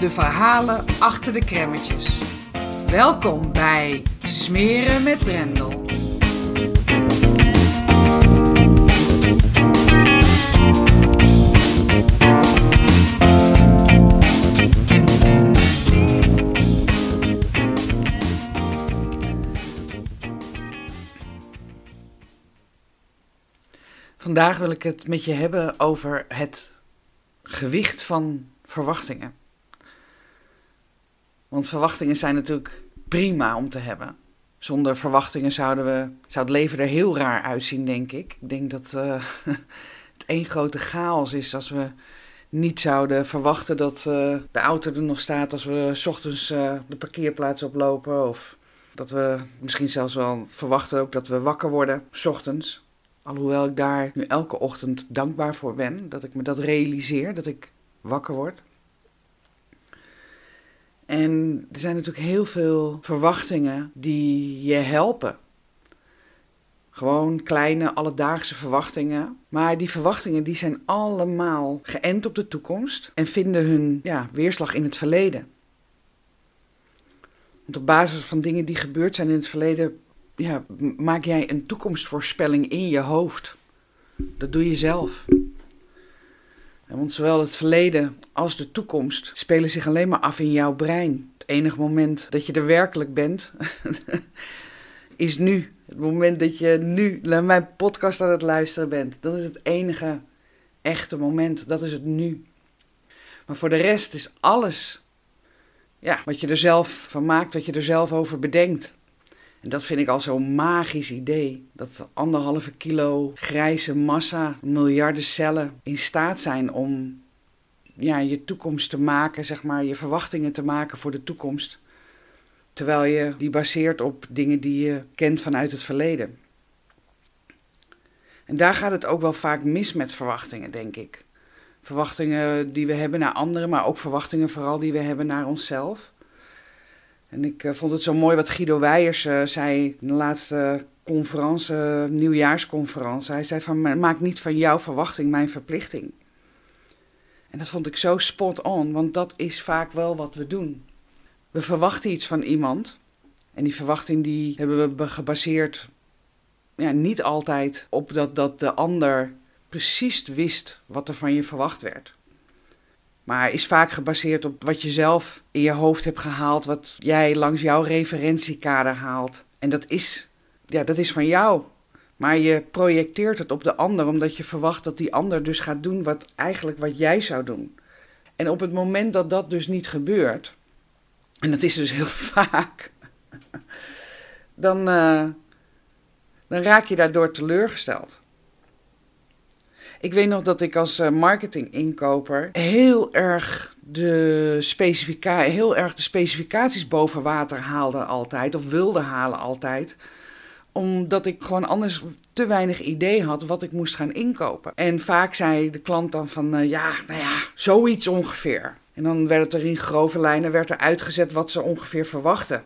de verhalen achter de kremmetjes. Welkom bij Smeren met Brendel. Vandaag wil ik het met je hebben over het gewicht van verwachtingen. Want verwachtingen zijn natuurlijk prima om te hebben. Zonder verwachtingen zouden we, zou het leven er heel raar uitzien, denk ik. Ik denk dat uh, het één grote chaos is als we niet zouden verwachten dat uh, de auto er nog staat als we s ochtends uh, de parkeerplaats oplopen. Of dat we misschien zelfs wel verwachten ook dat we wakker worden s ochtends. Alhoewel ik daar nu elke ochtend dankbaar voor ben, dat ik me dat realiseer, dat ik wakker word. En er zijn natuurlijk heel veel verwachtingen die je helpen. Gewoon kleine alledaagse verwachtingen. Maar die verwachtingen die zijn allemaal geënt op de toekomst en vinden hun ja, weerslag in het verleden. Want op basis van dingen die gebeurd zijn in het verleden, ja, maak jij een toekomstvoorspelling in je hoofd. Dat doe je zelf. Want zowel het verleden als de toekomst spelen zich alleen maar af in jouw brein. Het enige moment dat je er werkelijk bent, is nu. Het moment dat je nu naar mijn podcast aan het luisteren bent. Dat is het enige echte moment. Dat is het nu. Maar voor de rest is alles ja, wat je er zelf van maakt, wat je er zelf over bedenkt. En dat vind ik al zo'n magisch idee. Dat anderhalve kilo grijze massa, miljarden cellen in staat zijn om ja, je toekomst te maken, zeg maar, je verwachtingen te maken voor de toekomst. Terwijl je die baseert op dingen die je kent vanuit het verleden. En daar gaat het ook wel vaak mis met verwachtingen, denk ik. Verwachtingen die we hebben naar anderen, maar ook verwachtingen vooral die we hebben naar onszelf. En ik uh, vond het zo mooi wat Guido Weijers uh, zei in de laatste conferentie, uh, nieuwjaarsconferentie. Hij zei van, maak niet van jouw verwachting mijn verplichting. En dat vond ik zo spot on, want dat is vaak wel wat we doen. We verwachten iets van iemand. En die verwachting die hebben we gebaseerd ja, niet altijd op dat, dat de ander precies wist wat er van je verwacht werd. Maar is vaak gebaseerd op wat je zelf in je hoofd hebt gehaald, wat jij langs jouw referentiekader haalt. En dat is, ja, dat is van jou. Maar je projecteert het op de ander omdat je verwacht dat die ander dus gaat doen wat eigenlijk wat jij zou doen. En op het moment dat dat dus niet gebeurt, en dat is dus heel vaak, dan, uh, dan raak je daardoor teleurgesteld. Ik weet nog dat ik als eh, marketinginkoper heel erg de, specifica heel erg de specificaties boven water haalde altijd, of wilde halen altijd omdat ik gewoon anders te weinig idee had wat ik moest gaan inkopen. En vaak zei de klant dan van, uh, ja, nou ja, zoiets ongeveer. En dan werd het er in grove lijnen werd er uitgezet wat ze ongeveer verwachten.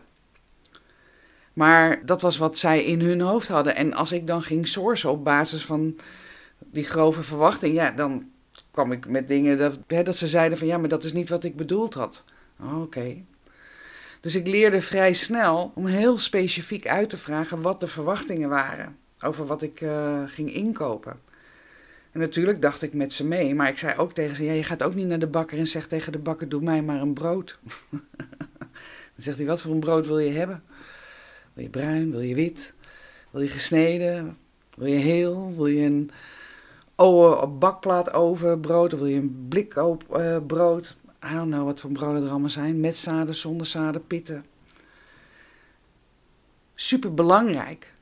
Maar dat was wat zij in hun hoofd hadden. En als ik dan ging sourcen op basis van die grove verwachting, ja, dan kwam ik met dingen dat, hè, dat ze zeiden van ja, maar dat is niet wat ik bedoeld had. Oh, Oké. Dus ik leerde vrij snel om heel specifiek uit te vragen wat de verwachtingen waren over wat ik uh, ging inkopen. En natuurlijk dacht ik met ze mee, maar ik zei ook tegen ze: ja, je gaat ook niet naar de bakker en zegt tegen de bakker: doe mij maar een brood. Dan zegt hij, wat voor een brood wil je hebben? Wil je bruin, wil je wit, wil je gesneden, wil je heel, wil je een bakplaat over brood, of wil je een blik op uh, brood? I don't know wat voor broden er allemaal zijn, met zaden, zonder zaden, pitten. Super belangrijk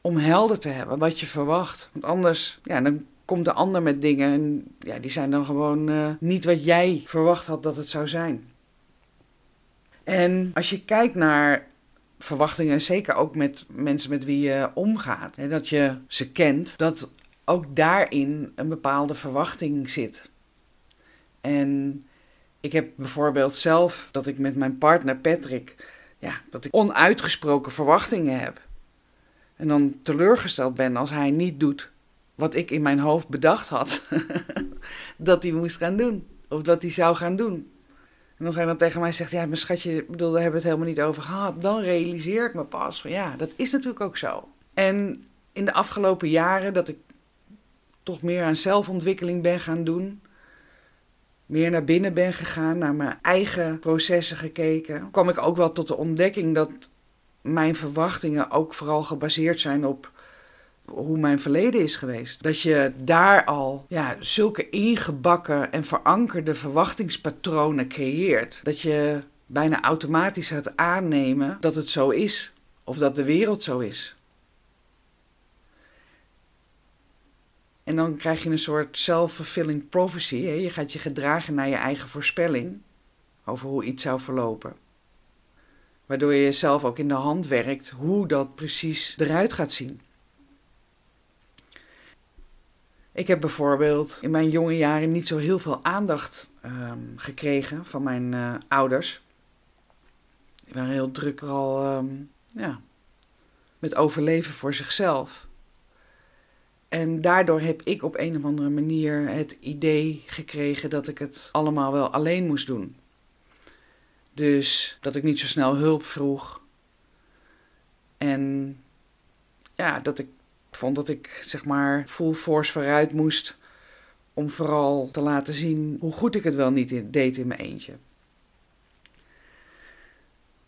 om helder te hebben wat je verwacht. Want anders, ja, dan komt de ander met dingen en ja, die zijn dan gewoon uh, niet wat jij verwacht had dat het zou zijn. En als je kijkt naar verwachtingen, zeker ook met mensen met wie je omgaat, hè, dat je ze kent, dat ook daarin een bepaalde verwachting zit. En ik heb bijvoorbeeld zelf dat ik met mijn partner Patrick, ja, dat ik onuitgesproken verwachtingen heb. En dan teleurgesteld ben als hij niet doet wat ik in mijn hoofd bedacht had dat hij moest gaan doen. Of dat hij zou gaan doen. En als hij dan tegen mij zegt, ja, mijn schatje, bedoel, daar hebben we het helemaal niet over gehad. Dan realiseer ik me pas van, ja, dat is natuurlijk ook zo. En in de afgelopen jaren dat ik toch meer aan zelfontwikkeling ben gaan doen, meer naar binnen ben gegaan, naar mijn eigen processen gekeken, kwam ik ook wel tot de ontdekking dat mijn verwachtingen ook vooral gebaseerd zijn op hoe mijn verleden is geweest. Dat je daar al ja, zulke ingebakken en verankerde verwachtingspatronen creëert. Dat je bijna automatisch gaat aannemen dat het zo is. Of dat de wereld zo is. En dan krijg je een soort self-fulfilling prophecy. Hè? Je gaat je gedragen naar je eigen voorspelling over hoe iets zou verlopen. Waardoor je jezelf ook in de hand werkt hoe dat precies eruit gaat zien. Ik heb bijvoorbeeld in mijn jonge jaren niet zo heel veel aandacht um, gekregen van mijn uh, ouders. Die waren heel druk al um, ja, met overleven voor zichzelf. En daardoor heb ik op een of andere manier het idee gekregen dat ik het allemaal wel alleen moest doen. Dus dat ik niet zo snel hulp vroeg. En ja, dat ik vond dat ik zeg maar full force vooruit moest. Om vooral te laten zien hoe goed ik het wel niet deed in mijn eentje.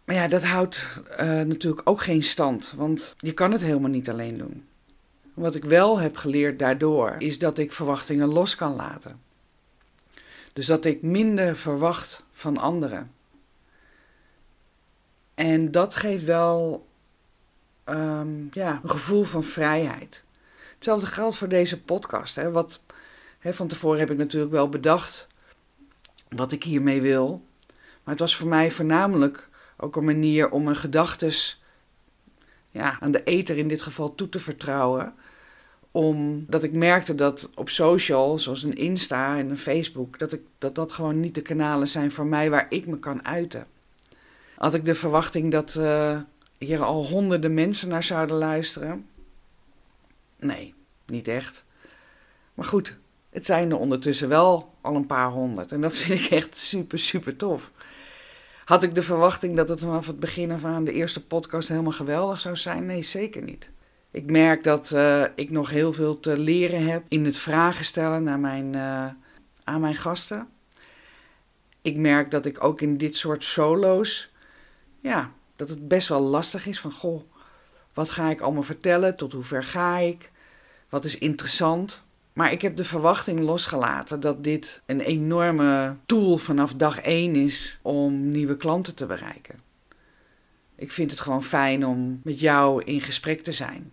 Maar ja, dat houdt uh, natuurlijk ook geen stand, want je kan het helemaal niet alleen doen. Wat ik wel heb geleerd daardoor is dat ik verwachtingen los kan laten. Dus dat ik minder verwacht van anderen. En dat geeft wel um, ja, een gevoel van vrijheid. Hetzelfde geldt voor deze podcast. Hè, wat, hè, van tevoren heb ik natuurlijk wel bedacht wat ik hiermee wil. Maar het was voor mij voornamelijk ook een manier om mijn gedachten ja, aan de ether in dit geval toe te vertrouwen. Omdat ik merkte dat op social, zoals een Insta en een Facebook, dat, ik, dat dat gewoon niet de kanalen zijn voor mij waar ik me kan uiten. Had ik de verwachting dat, uh, hier al honderden mensen naar zouden luisteren? Nee, niet echt. Maar goed, het zijn er ondertussen wel al een paar honderd. En dat vind ik echt super, super tof. Had ik de verwachting dat het vanaf het begin af aan de eerste podcast helemaal geweldig zou zijn? Nee, zeker niet. Ik merk dat uh, ik nog heel veel te leren heb in het vragen stellen naar mijn, uh, aan mijn gasten. Ik merk dat ik ook in dit soort solo's ja, dat het best wel lastig is van goh, wat ga ik allemaal vertellen? Tot hoe ver ga ik? Wat is interessant? Maar ik heb de verwachting losgelaten dat dit een enorme tool vanaf dag één is om nieuwe klanten te bereiken. Ik vind het gewoon fijn om met jou in gesprek te zijn.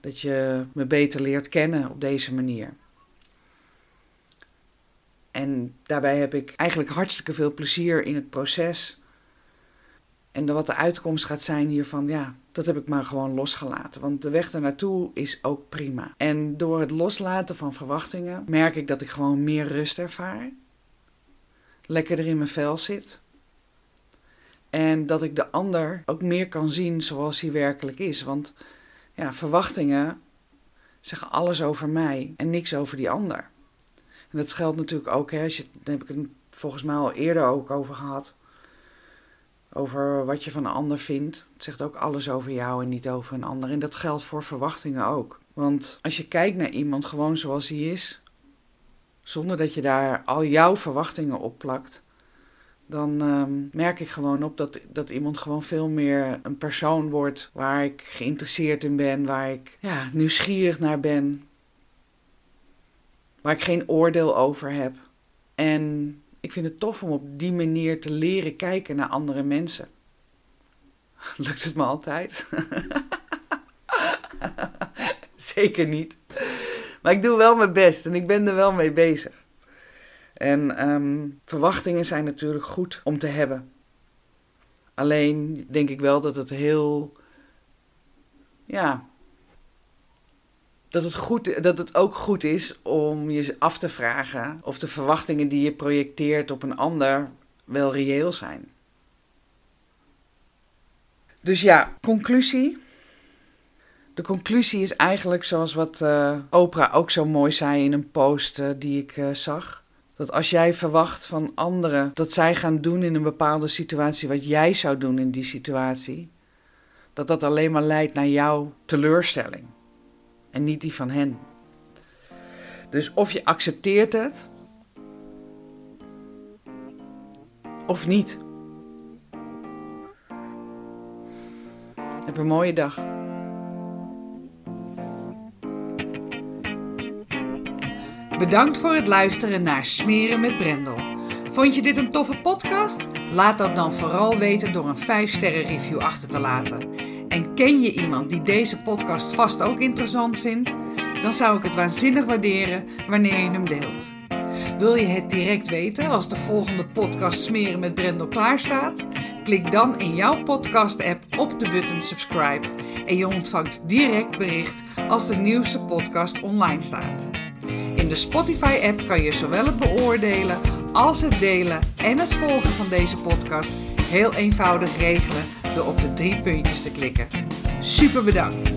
Dat je me beter leert kennen op deze manier. En daarbij heb ik eigenlijk hartstikke veel plezier in het proces. En wat de uitkomst gaat zijn hiervan, ja, dat heb ik maar gewoon losgelaten. Want de weg naartoe is ook prima. En door het loslaten van verwachtingen merk ik dat ik gewoon meer rust ervaar. Lekkerder in mijn vel zit. En dat ik de ander ook meer kan zien zoals hij werkelijk is. Want ja, verwachtingen zeggen alles over mij en niks over die ander. En dat geldt natuurlijk ook, hè, als je, daar heb ik het volgens mij al eerder ook over gehad over wat je van een ander vindt. Het zegt ook alles over jou en niet over een ander. En dat geldt voor verwachtingen ook. Want als je kijkt naar iemand gewoon zoals hij is, zonder dat je daar al jouw verwachtingen op plakt, dan ehm, merk ik gewoon op dat, dat iemand gewoon veel meer een persoon wordt waar ik geïnteresseerd in ben, waar ik ja, nieuwsgierig naar ben, waar ik geen oordeel over heb. En ik vind het tof om op die manier te leren kijken naar andere mensen. Lukt het me altijd? Zeker niet. Maar ik doe wel mijn best en ik ben er wel mee bezig. En ehm, verwachtingen zijn natuurlijk goed om te hebben. Alleen denk ik wel dat het heel. Ja. Dat het, goed, dat het ook goed is om je af te vragen of de verwachtingen die je projecteert op een ander wel reëel zijn. Dus ja, conclusie. De conclusie is eigenlijk zoals wat uh, Oprah ook zo mooi zei in een post uh, die ik uh, zag. Dat als jij verwacht van anderen dat zij gaan doen in een bepaalde situatie wat jij zou doen in die situatie, dat dat alleen maar leidt naar jouw teleurstelling en niet die van hen. Dus of je accepteert het of niet. Heb een mooie dag. Bedankt voor het luisteren naar Smeren met Brendel. Vond je dit een toffe podcast? Laat dat dan vooral weten door een 5-sterren review achter te laten. En ken je iemand die deze podcast vast ook interessant vindt? Dan zou ik het waanzinnig waarderen wanneer je hem deelt. Wil je het direct weten als de volgende podcast Smeren met Brendel klaar staat? Klik dan in jouw podcast-app op de button subscribe en je ontvangt direct bericht als de nieuwste podcast online staat. In de Spotify-app kan je zowel het beoordelen als het delen en het volgen van deze podcast heel eenvoudig regelen door op de drie puntjes te klikken. Super bedankt!